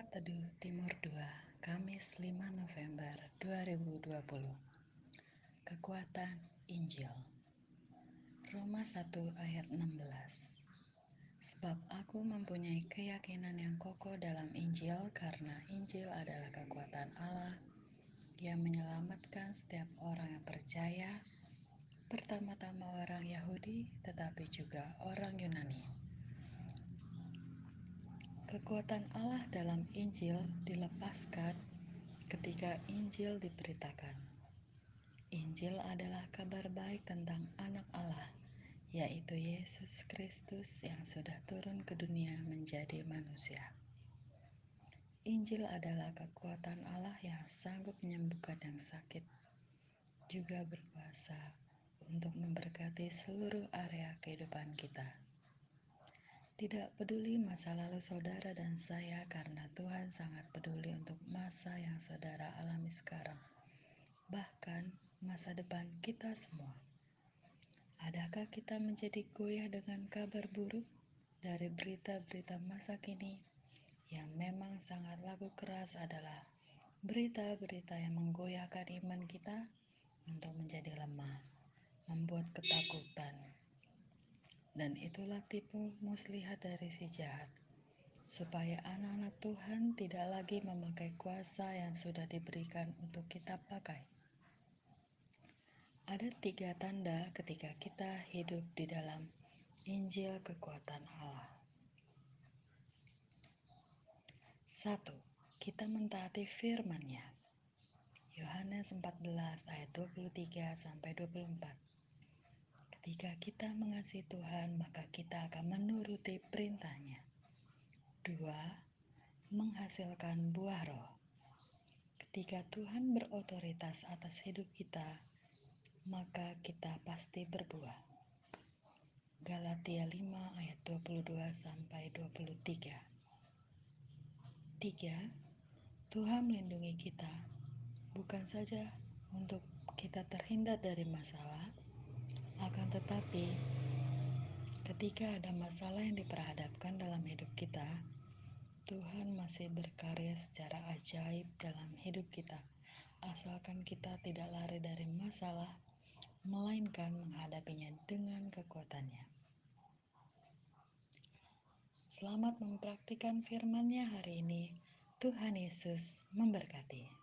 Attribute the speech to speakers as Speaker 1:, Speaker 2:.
Speaker 1: Saat Teduh Timur 2, Kamis 5 November 2020 Kekuatan Injil. Roma 1 ayat 16 Sebab aku mempunyai keyakinan yang kokoh dalam Injil karena Injil adalah kekuatan Allah yang menyelamatkan setiap orang yang percaya, pertama-tama orang Yahudi tetapi juga orang Yunani. Kekuatan Allah dalam Injil dilepaskan ketika Injil diberitakan. Injil adalah kabar baik tentang Anak Allah, yaitu Yesus Kristus yang sudah turun ke dunia menjadi manusia. Injil adalah kekuatan Allah yang sanggup menyembuhkan yang sakit, juga berkuasa untuk memberkati seluruh area kehidupan kita. Tidak peduli masa lalu saudara dan saya karena Tuhan sangat peduli untuk masa yang saudara alami sekarang. Bahkan masa depan kita semua. Adakah kita menjadi goyah dengan kabar buruk dari berita-berita masa kini yang memang sangat lagu keras adalah berita-berita yang menggoyahkan iman kita untuk menjadi lemah, membuat ketakutan, dan itulah tipu muslihat dari si jahat, supaya anak-anak Tuhan tidak lagi memakai kuasa yang sudah diberikan untuk kita pakai. Ada tiga tanda ketika kita hidup di dalam Injil kekuatan Allah. Satu, kita mentaati firman-Nya. Yohanes 14 ayat 23 sampai 24. Ketika kita mengasihi Tuhan, maka kita akan menuruti perintahnya. Dua, menghasilkan buah roh. Ketika Tuhan berotoritas atas hidup kita, maka kita pasti berbuah. Galatia 5 ayat 22 sampai 23. Tiga, Tuhan melindungi kita bukan saja untuk kita terhindar dari masalah, tetapi, ketika ada masalah yang diperhadapkan dalam hidup kita, Tuhan masih berkarya secara ajaib dalam hidup kita, asalkan kita tidak lari dari masalah, melainkan menghadapinya dengan kekuatannya. Selamat mempraktikkan firman-Nya hari ini. Tuhan Yesus memberkati.